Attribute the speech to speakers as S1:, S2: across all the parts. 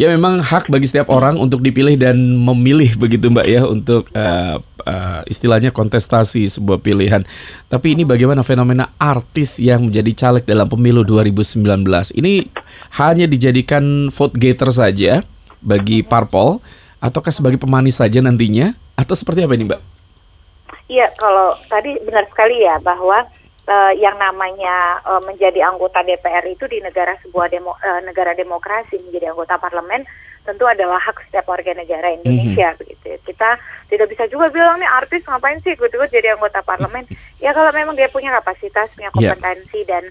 S1: Ya memang hak bagi setiap orang untuk dipilih dan memilih begitu Mbak ya untuk uh, uh, istilahnya kontestasi sebuah pilihan. Tapi ini bagaimana fenomena artis yang menjadi caleg dalam pemilu 2019? Ini hanya dijadikan vote getter saja bagi parpol ataukah sebagai pemanis saja nantinya atau seperti apa ini Mbak?
S2: Iya, kalau tadi benar sekali ya bahwa uh, yang namanya uh, menjadi anggota DPR itu di negara sebuah demo, uh, negara demokrasi menjadi anggota parlemen tentu adalah hak setiap warga negara Indonesia mm -hmm. begitu. Kita tidak bisa juga bilang nih artis ngapain sih ikut-ikut jadi anggota parlemen. ya kalau memang dia punya kapasitas, punya iya. kompetensi yeah. dan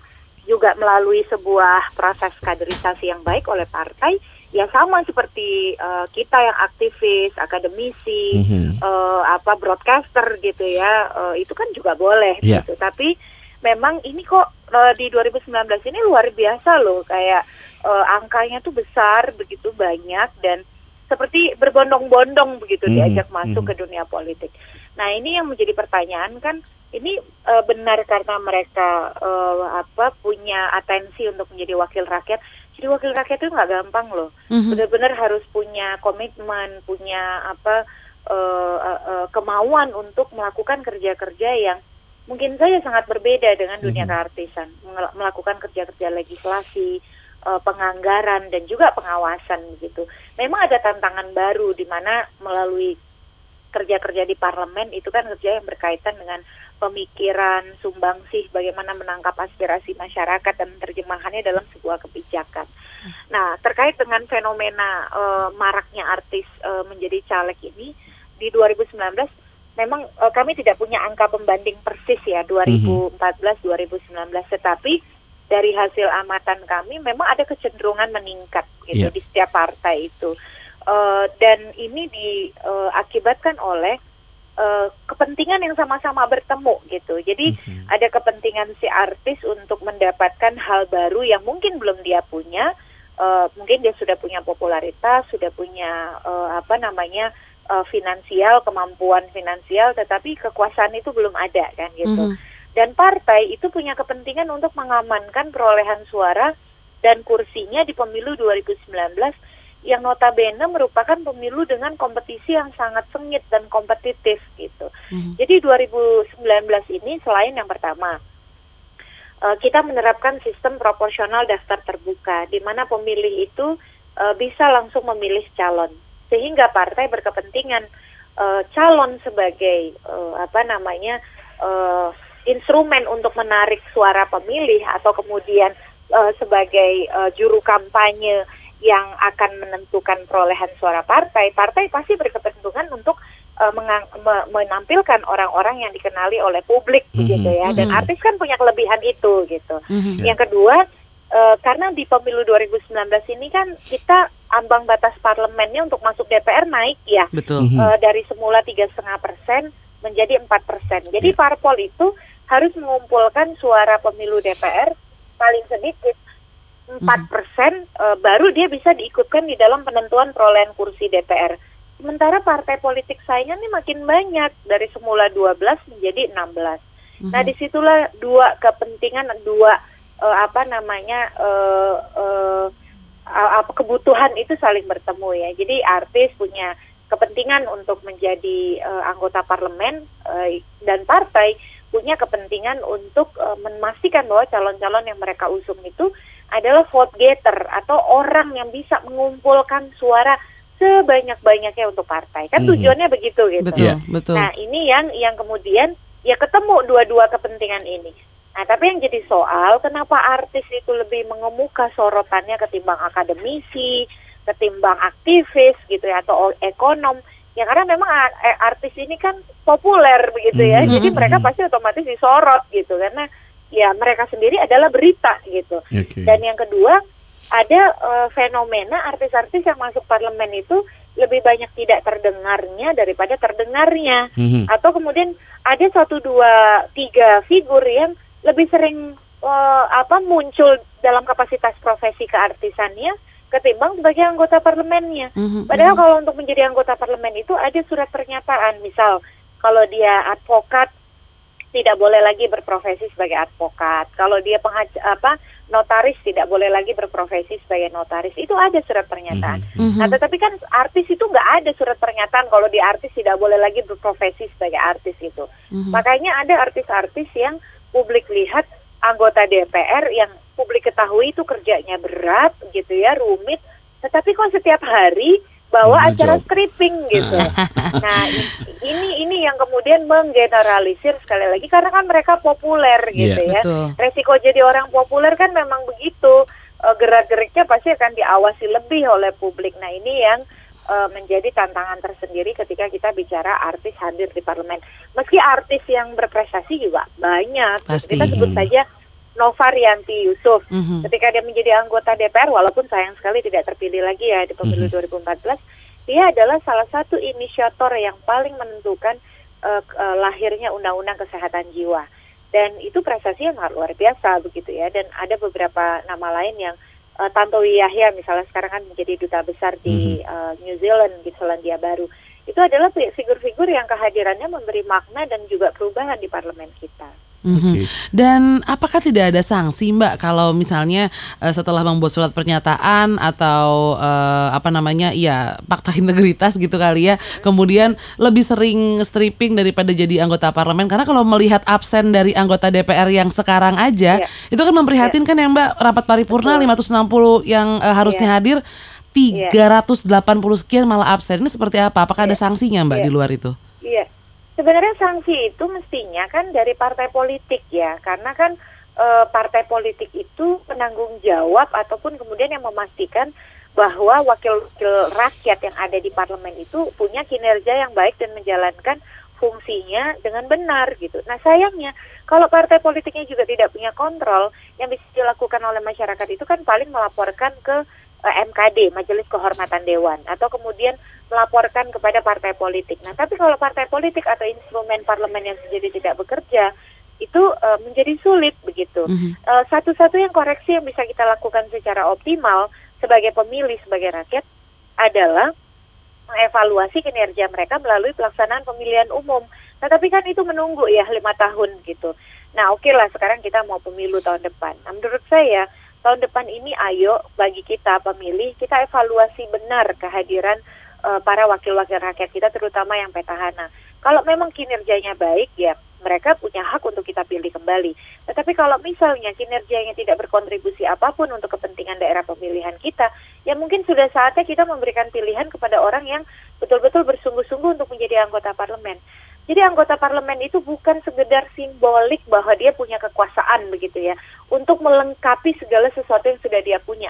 S2: juga melalui sebuah proses kaderisasi yang baik oleh partai ya sama seperti uh, kita yang aktivis, akademisi, mm -hmm. uh, apa broadcaster gitu ya, uh, itu kan juga boleh yeah. gitu. Tapi memang ini kok uh, di 2019 ini luar biasa loh kayak uh, angkanya tuh besar begitu banyak dan seperti berbondong-bondong begitu mm -hmm. diajak masuk mm -hmm. ke dunia politik. Nah ini yang menjadi pertanyaan kan ini uh, benar karena mereka uh, apa punya atensi untuk menjadi wakil rakyat. Jadi wakil rakyat itu nggak gampang loh. Mm-hmm. Benar-benar harus punya komitmen, punya apa uh, uh, uh, kemauan untuk melakukan kerja-kerja yang mungkin saja sangat berbeda dengan dunia mm -hmm. keartisan, melakukan kerja-kerja legislasi, uh, penganggaran dan juga pengawasan begitu. Memang ada tantangan baru di mana melalui kerja-kerja di parlemen itu kan kerja yang berkaitan dengan pemikiran, sumbangsih, bagaimana menangkap aspirasi masyarakat dan menerjemahkannya dalam sebuah kebijakan. Nah, terkait dengan fenomena uh, maraknya artis uh, menjadi caleg ini di 2019 memang uh, kami tidak punya angka pembanding persis ya 2014 2019 tetapi dari hasil amatan kami memang ada kecenderungan meningkat gitu yeah. di setiap partai itu uh, dan ini diakibatkan uh, oleh uh, kepentingan yang sama-sama bertemu gitu jadi mm-hmm. ada kepentingan si artis untuk mendapatkan hal baru yang mungkin belum dia punya uh, mungkin dia sudah punya popularitas sudah punya uh, apa namanya uh, finansial, kemampuan finansial, tetapi kekuasaan itu belum ada kan gitu. Mm -hmm. Dan partai itu punya kepentingan untuk mengamankan perolehan suara dan kursinya di pemilu 2019 yang notabene merupakan pemilu dengan kompetisi yang sangat sengit dan kompetitif gitu. Mm-hmm. Jadi 2019 ini selain yang pertama uh, kita menerapkan sistem proporsional daftar terbuka di mana pemilih itu uh, bisa langsung memilih calon sehingga partai berkepentingan uh, calon sebagai uh, apa namanya uh, instrumen untuk menarik suara pemilih atau kemudian uh, sebagai uh, juru kampanye yang akan menentukan perolehan suara partai, partai pasti berkepentingan untuk uh, menampilkan orang-orang yang dikenali oleh publik mm -hmm. gitu ya. Dan mhm. artis kan punya kelebihan itu gitu. Mm -hmm. Yang kedua, uh, karena di pemilu 2019 ini kan kita ambang batas parlemennya untuk masuk DPR naik ya,
S1: Betul.
S2: Uh, dari semula tiga setengah persen menjadi empat persen. Jadi yeah. parpol itu harus mengumpulkan suara pemilu DPR paling sedikit empat persen uh, baru dia bisa diikutkan di dalam penentuan perolehan kursi DPR. Sementara partai politik saingan ini makin banyak dari semula 12 menjadi 16. Mm -hmm. Nah di situlah dua kepentingan dua uh, apa namanya uh, uh, apa kebutuhan itu saling bertemu ya. Jadi artis punya kepentingan untuk menjadi uh, anggota parlemen uh, dan partai punya kepentingan untuk uh, memastikan bahwa calon-calon yang mereka usung itu adalah vote getter atau orang yang bisa mengumpulkan suara sebanyak-banyaknya untuk partai. Kan hmm. tujuannya begitu gitu.
S1: Betul, betul.
S2: Nah, ini yang yang kemudian ya ketemu dua-dua kepentingan ini. Nah, tapi yang jadi soal, kenapa artis itu lebih mengemuka sorotannya ketimbang akademisi, ketimbang aktivis gitu ya, atau ekonom? Ya karena memang eh, artis ini kan populer begitu ya, mm -hmm. jadi mereka pasti otomatis disorot gitu, karena ya mereka sendiri adalah berita gitu. Okay. Dan yang kedua, ada uh, fenomena artis-artis yang masuk parlemen itu lebih banyak tidak terdengarnya daripada terdengarnya, mm -hmm. atau kemudian ada satu dua tiga figur yang lebih sering uh, apa muncul dalam kapasitas profesi keartisannya ketimbang sebagai anggota parlemennya. Mm-hmm. Padahal kalau untuk menjadi anggota parlemen itu ada surat pernyataan, misal kalau dia advokat tidak boleh lagi berprofesi sebagai advokat. Kalau dia pengaj apa notaris tidak boleh lagi berprofesi sebagai notaris. Itu ada surat pernyataan. Mm -hmm. Nah, tetapi kan artis itu nggak ada surat pernyataan kalau di artis tidak boleh lagi berprofesi sebagai artis itu. Mm -hmm. Makanya ada artis-artis yang publik lihat anggota DPR yang publik ketahui itu kerjanya berat gitu ya, rumit. Tetapi kok setiap hari bawa acara stripping gitu. nah, ini ini yang kemudian menggeneralisir sekali lagi karena kan mereka populer gitu yeah, ya. Betul. Resiko jadi orang populer kan memang begitu. Uh, gerak-geriknya pasti akan diawasi lebih oleh publik. Nah, ini yang menjadi tantangan tersendiri ketika kita bicara artis hadir di parlemen. Meski artis yang berprestasi juga banyak. Pasti. Kita sebut saja Nova Rianti Yusuf. Mm -hmm. Ketika dia menjadi anggota DPR, walaupun sayang sekali tidak terpilih lagi ya di pemilu mm -hmm. 2014, dia adalah salah satu inisiator yang paling menentukan uh, uh, lahirnya Undang-Undang Kesehatan Jiwa. Dan itu prestasi yang luar biasa begitu ya. Dan ada beberapa nama lain yang uh, Tantowi Yahya misalnya sekarang kan menjadi duta besar di mm -hmm. uh, New Zealand di Selandia Baru. Itu adalah figur-figur yang kehadirannya memberi makna dan juga perubahan di parlemen kita.
S3: Mm-hmm. Okay. Dan apakah tidak ada sanksi, Mbak, kalau misalnya uh, setelah membuat surat pernyataan atau uh, apa namanya, ya fakta integritas gitu kali ya, kemudian lebih sering stripping daripada jadi anggota parlemen? Karena kalau melihat absen dari anggota DPR yang sekarang aja, yeah. itu kan memprihatinkan yeah. ya, Mbak. Rapat paripurna Betul. 560 yang uh, harusnya yeah. hadir. 380 sekian malah absen. Ini seperti apa? Apakah yeah. ada sanksinya, Mbak, yeah. di luar itu?
S2: Iya. Yeah Sebenarnya sanksi itu mestinya kan dari partai politik ya, karena kan e, partai politik itu penanggung jawab ataupun kemudian yang memastikan bahwa wakil-wakil rakyat yang ada di parlemen itu punya kinerja yang baik dan menjalankan fungsinya dengan benar gitu. Nah sayangnya kalau partai politiknya juga tidak punya kontrol, yang bisa dilakukan oleh masyarakat itu kan paling melaporkan ke MKD, Majelis Kehormatan Dewan, atau kemudian melaporkan kepada partai politik. Nah, tapi kalau partai politik atau instrumen parlemen yang sendiri tidak bekerja, itu uh, menjadi sulit begitu. Mm -hmm. uh, satu-satunya koreksi yang bisa kita lakukan secara optimal sebagai pemilih, sebagai rakyat adalah mengevaluasi kinerja mereka melalui pelaksanaan pemilihan umum. Nah, tapi kan itu menunggu ya lima tahun gitu. Nah, oke okay lah sekarang kita mau pemilu tahun depan. Nah, menurut saya tahun depan ini ayo bagi kita pemilih kita evaluasi benar kehadiran uh, para wakil-wakil rakyat kita terutama yang petahana. Kalau memang kinerjanya baik ya mereka punya hak untuk kita pilih kembali. Tetapi kalau misalnya kinerjanya tidak berkontribusi apa pun untuk kepentingan daerah pemilihan kita, ya mungkin sudah saatnya kita memberikan pilihan kepada orang yang betul-betul bersungguh-sungguh untuk menjadi anggota parlemen. Jadi anggota parlemen itu bukan sekedar simbolik bahwa dia punya kekuasaan begitu ya, untuk melengkapi segala sesuatu yang sudah dia punya.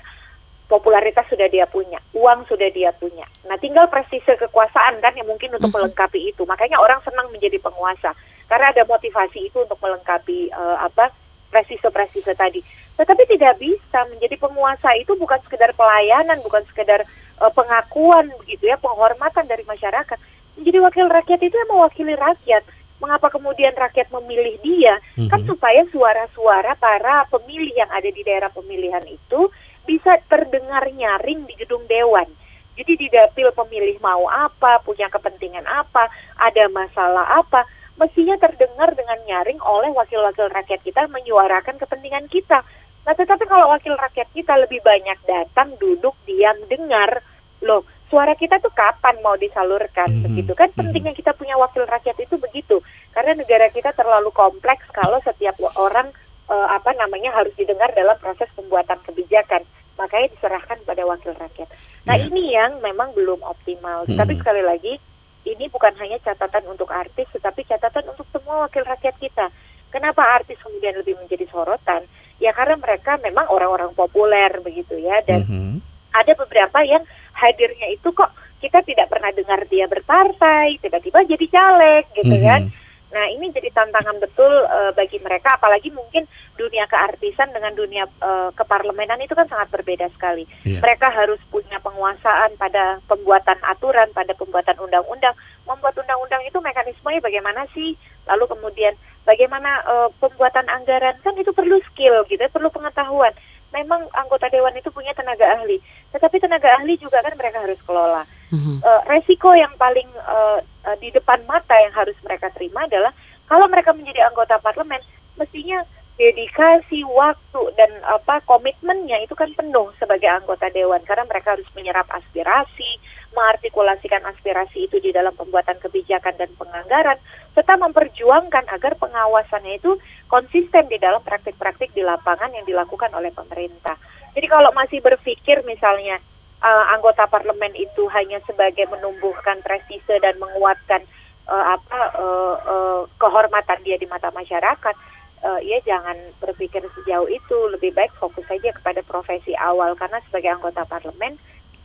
S2: Popularitas sudah dia punya, uang sudah dia punya. Nah, tinggal presise kekuasaan kan yang mungkin untuk mhm. melengkapi itu. Makanya orang senang menjadi penguasa karena ada motivasi itu untuk melengkapi uh, apa presise-presise tadi. Tetapi tidak bisa menjadi penguasa itu bukan sekedar pelayanan, bukan sekedar uh, pengakuan begitu ya, penghormatan dari masyarakat menjadi wakil rakyat itu yang mewakili rakyat. Mengapa kemudian rakyat memilih dia? Mm-hmm. Kan supaya suara-suara para pemilih yang ada di daerah pemilihan itu bisa terdengar nyaring di gedung dewan. Jadi di dapil pemilih mau apa, punya kepentingan apa, ada masalah apa, mestinya terdengar dengan nyaring oleh wakil-wakil rakyat kita menyuarakan kepentingan kita. Nah, tetapi kalau wakil rakyat kita lebih banyak datang, duduk, diam, dengar, loh, suara kita tuh kapan mau disalurkan mm-hmm. begitu kan mm-hmm. pentingnya kita punya wakil rakyat itu begitu karena negara kita terlalu kompleks kalau setiap orang uh, apa namanya harus didengar dalam proses pembuatan kebijakan makanya diserahkan pada wakil rakyat nah yeah. ini yang memang belum optimal mm-hmm. tapi sekali lagi ini bukan hanya catatan untuk artis tetapi catatan untuk semua wakil rakyat kita kenapa artis kemudian lebih menjadi sorotan ya karena mereka memang orang-orang populer begitu ya dan mm-hmm. ada beberapa yang hadirnya itu kok kita tidak pernah dengar dia berpartai, tiba-tiba jadi caleg gitu mm -hmm. kan. Nah ini jadi tantangan betul uh, bagi mereka, apalagi mungkin dunia keartisan dengan dunia uh, keparlemenan itu kan sangat berbeda sekali. Yeah. Mereka harus punya penguasaan pada pembuatan aturan, pada pembuatan undang-undang. Membuat undang-undang itu mekanismenya bagaimana sih? Lalu kemudian bagaimana uh, pembuatan anggaran kan itu perlu skill gitu, perlu pengetahuan memang anggota dewan itu punya tenaga ahli, tetapi tenaga ahli juga kan mereka harus kelola. Mm-hmm. Uh, resiko yang paling uh, uh, di depan mata yang harus mereka terima adalah Kalau mereka menjadi anggota parlemen, mestinya dedikasi waktu dan apa komitmennya itu kan penuh sebagai anggota dewan karena mereka harus menyerap aspirasi, mengartikulasikan aspirasi itu di dalam pembuatan kebijakan dan penganggaran serta memperjuangkan agar pengawasannya itu konsisten di dalam praktik-praktik di lapangan yang dilakukan oleh pemerintah. Jadi kalau masih berpikir misalnya uh, anggota parlemen itu hanya sebagai menumbuhkan prestise dan menguatkan uh, apa uh, uh, kehormatan dia di mata masyarakat uh, ya jangan berpikir sejauh itu lebih baik fokus saja kepada profesi awal karena sebagai anggota parlemen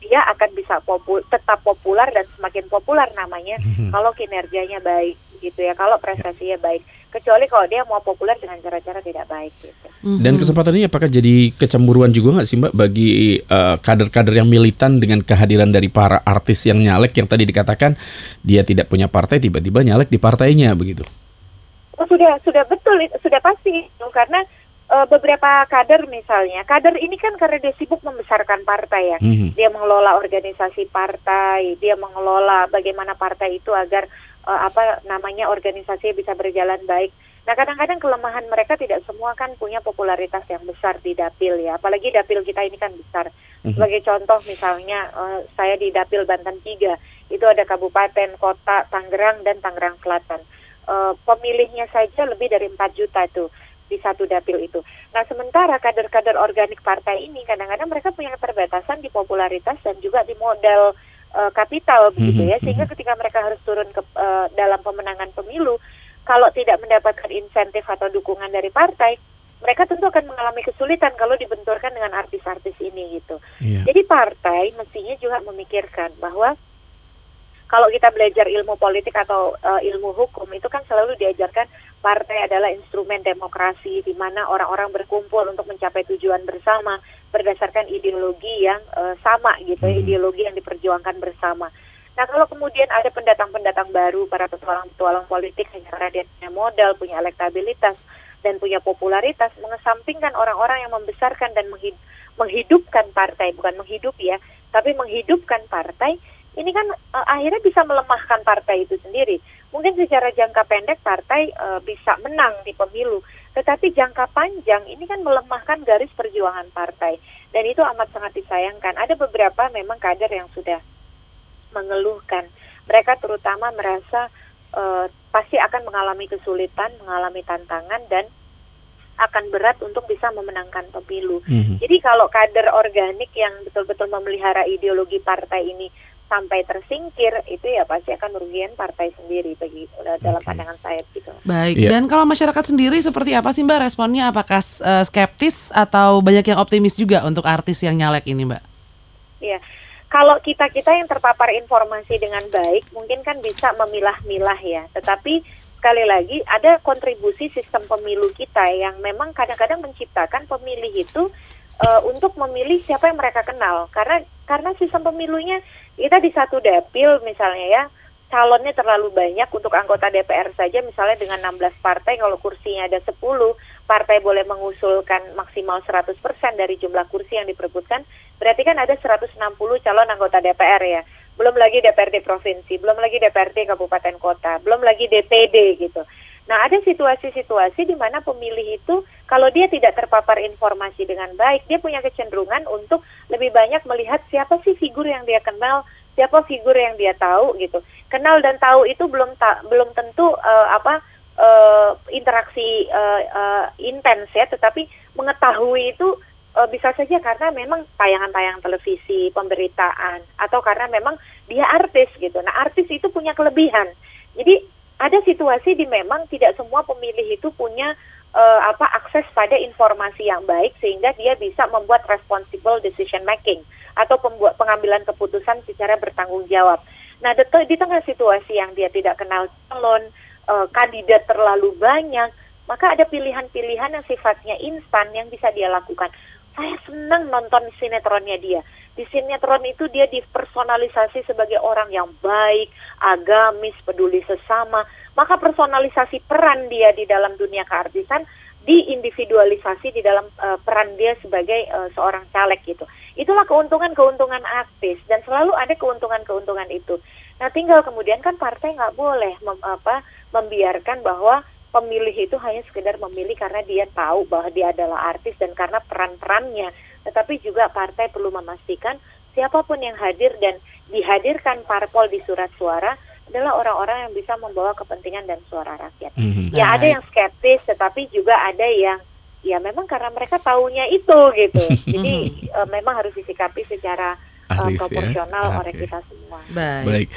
S2: dia akan bisa popul tetap populer dan semakin populer namanya mm-hmm. kalau kinerjanya baik gitu ya kalau prestasinya baik kecuali kalau dia mau populer dengan cara-cara tidak baik gitu.
S1: Mm-hmm. Dan kesempatan ini apakah jadi kecemburuan juga nggak sih mbak bagi uh, kader-kader yang militan dengan kehadiran dari para artis yang nyalek yang tadi dikatakan dia tidak punya partai tiba-tiba nyalek di partainya begitu?
S2: Oh, sudah sudah betul sudah pasti karena uh, beberapa kader misalnya kader ini kan karena dia sibuk membesarkan partai ya. Mm-hmm. dia mengelola organisasi partai dia mengelola bagaimana partai itu agar uh, apa namanya organisasi bisa berjalan baik. Nah kadang-kadang kelemahan mereka tidak semua kan punya popularitas yang besar di dapil ya. Apalagi dapil kita ini kan besar. Mm-hmm. sebagai contoh misalnya uh, saya di dapil Banten 3 itu ada kabupaten kota Tangerang dan Tangerang Selatan. Uh, pemilihnya saja lebih dari 4 juta tuh di satu dapil itu. Nah, sementara kader-kader organik partai ini kadang-kadang mereka punya keterbatasan di popularitas dan juga di modal uh, kapital begitu ya, mhm, sehingga mhm. ketika mereka harus turun ke uh, dalam pemenangan pemilu, kalau tidak mendapatkan insentif atau dukungan dari partai, mereka tentu akan mengalami kesulitan kalau dibenturkan dengan artis-artis ini gitu. Yeah. Jadi partai mestinya juga memikirkan bahwa kalau kita belajar ilmu politik atau uh, ilmu hukum itu kan selalu diajarkan partai adalah instrumen demokrasi di mana orang-orang berkumpul untuk mencapai tujuan bersama berdasarkan ideologi yang uh, sama gitu, hmm. ideologi yang diperjuangkan bersama. Nah kalau kemudian ada pendatang-pendatang baru para petualang-petualang politik yang karena dia punya modal, punya elektabilitas dan punya popularitas, mengesampingkan orang-orang yang membesarkan dan menghidupkan partai, bukan menghidup ya, tapi menghidupkan partai ini kan uh, akhirnya bisa melemahkan partai itu sendiri. Mungkin secara jangka pendek partai uh, bisa menang di pemilu, tetapi jangka panjang ini kan melemahkan garis perjuangan partai dan itu amat sangat disayangkan. Ada beberapa memang kader yang sudah mengeluhkan, mereka terutama merasa uh, pasti akan mengalami kesulitan, mengalami tantangan dan akan berat untuk bisa memenangkan pemilu. Mm -hmm. Jadi kalau kader organik yang betul-betul memelihara ideologi partai ini sampai tersingkir itu ya pasti akan merugikan partai sendiri bagi uh, dalam okay. pandangan saya gitu.
S3: Baik. Yeah. Dan kalau masyarakat sendiri seperti apa sih Mbak responnya? Apakah uh, skeptis atau banyak yang optimis juga untuk artis yang nyalek ini Mbak?
S2: Iya. Kalau kita-kita yang terpapar informasi dengan baik mungkin kan bisa memilah-milah ya. Tetapi sekali lagi ada kontribusi sistem pemilu kita yang memang kadang-kadang menciptakan pemilih itu uh, untuk memilih siapa yang mereka kenal karena karena sistem pemilunya kita di satu dapil misalnya ya calonnya terlalu banyak untuk anggota DPR saja misalnya dengan 16 partai kalau kursinya ada 10 partai boleh mengusulkan maksimal 100% dari jumlah kursi yang diperebutkan berarti kan ada 160 calon anggota DPR ya. Belum lagi DPRD provinsi belum lagi DPRD kabupaten kota belum lagi DPD gitu Nah, ada situasi-situasi di mana pemilih itu kalau dia tidak terpapar informasi dengan baik, dia punya kecenderungan untuk lebih banyak melihat siapa sih figur yang dia kenal, siapa figur yang dia tahu gitu. Kenal dan tahu itu belum ta belum tentu uh, apa uh, interaksi uh, uh, intens ya, tetapi mengetahui itu uh, bisa saja karena memang tayangan-tayangan televisi, pemberitaan atau karena memang dia artis gitu. Nah, artis itu punya kelebihan. Jadi ada situasi di memang tidak semua pemilih itu punya uh, apa akses pada informasi yang baik sehingga dia bisa membuat responsible decision making atau pembuat pengambilan keputusan secara bertanggung jawab. Nah, di, tengah situasi yang dia tidak kenal calon, uh, kandidat terlalu banyak, maka ada pilihan-pilihan yang sifatnya instan yang bisa dia lakukan. Saya senang nonton sinetronnya dia di sinetron itu dia dipersonalisasi sebagai orang yang baik, agamis, peduli sesama. Maka personalisasi peran dia di dalam dunia keartisan diindividualisasi di dalam uh, peran dia sebagai uh, seorang caleg gitu. Itulah keuntungan-keuntungan artis dan selalu ada keuntungan-keuntungan itu. Nah, tinggal kemudian kan partai nggak boleh mem, apa, membiarkan bahwa pemilih itu hanya sekedar memilih karena dia tahu bahwa dia adalah artis dan karena peran-perannya, tetapi juga partai perlu memastikan siapa pun yang hadir dan dihadirkan parpol di surat suara adalah orang-orang yang bisa membawa kepentingan dan suara rakyat.
S1: Mhm.
S2: Ya ada yang skeptis, tetapi juga ada yang ya memang karena mereka taunya itu gitu. Jadi eh, memang harus disikapi secara eh,
S1: Arif ya.
S2: proporsional oleh
S1: Oke.
S2: kita semua.
S3: Baik.
S1: Baik,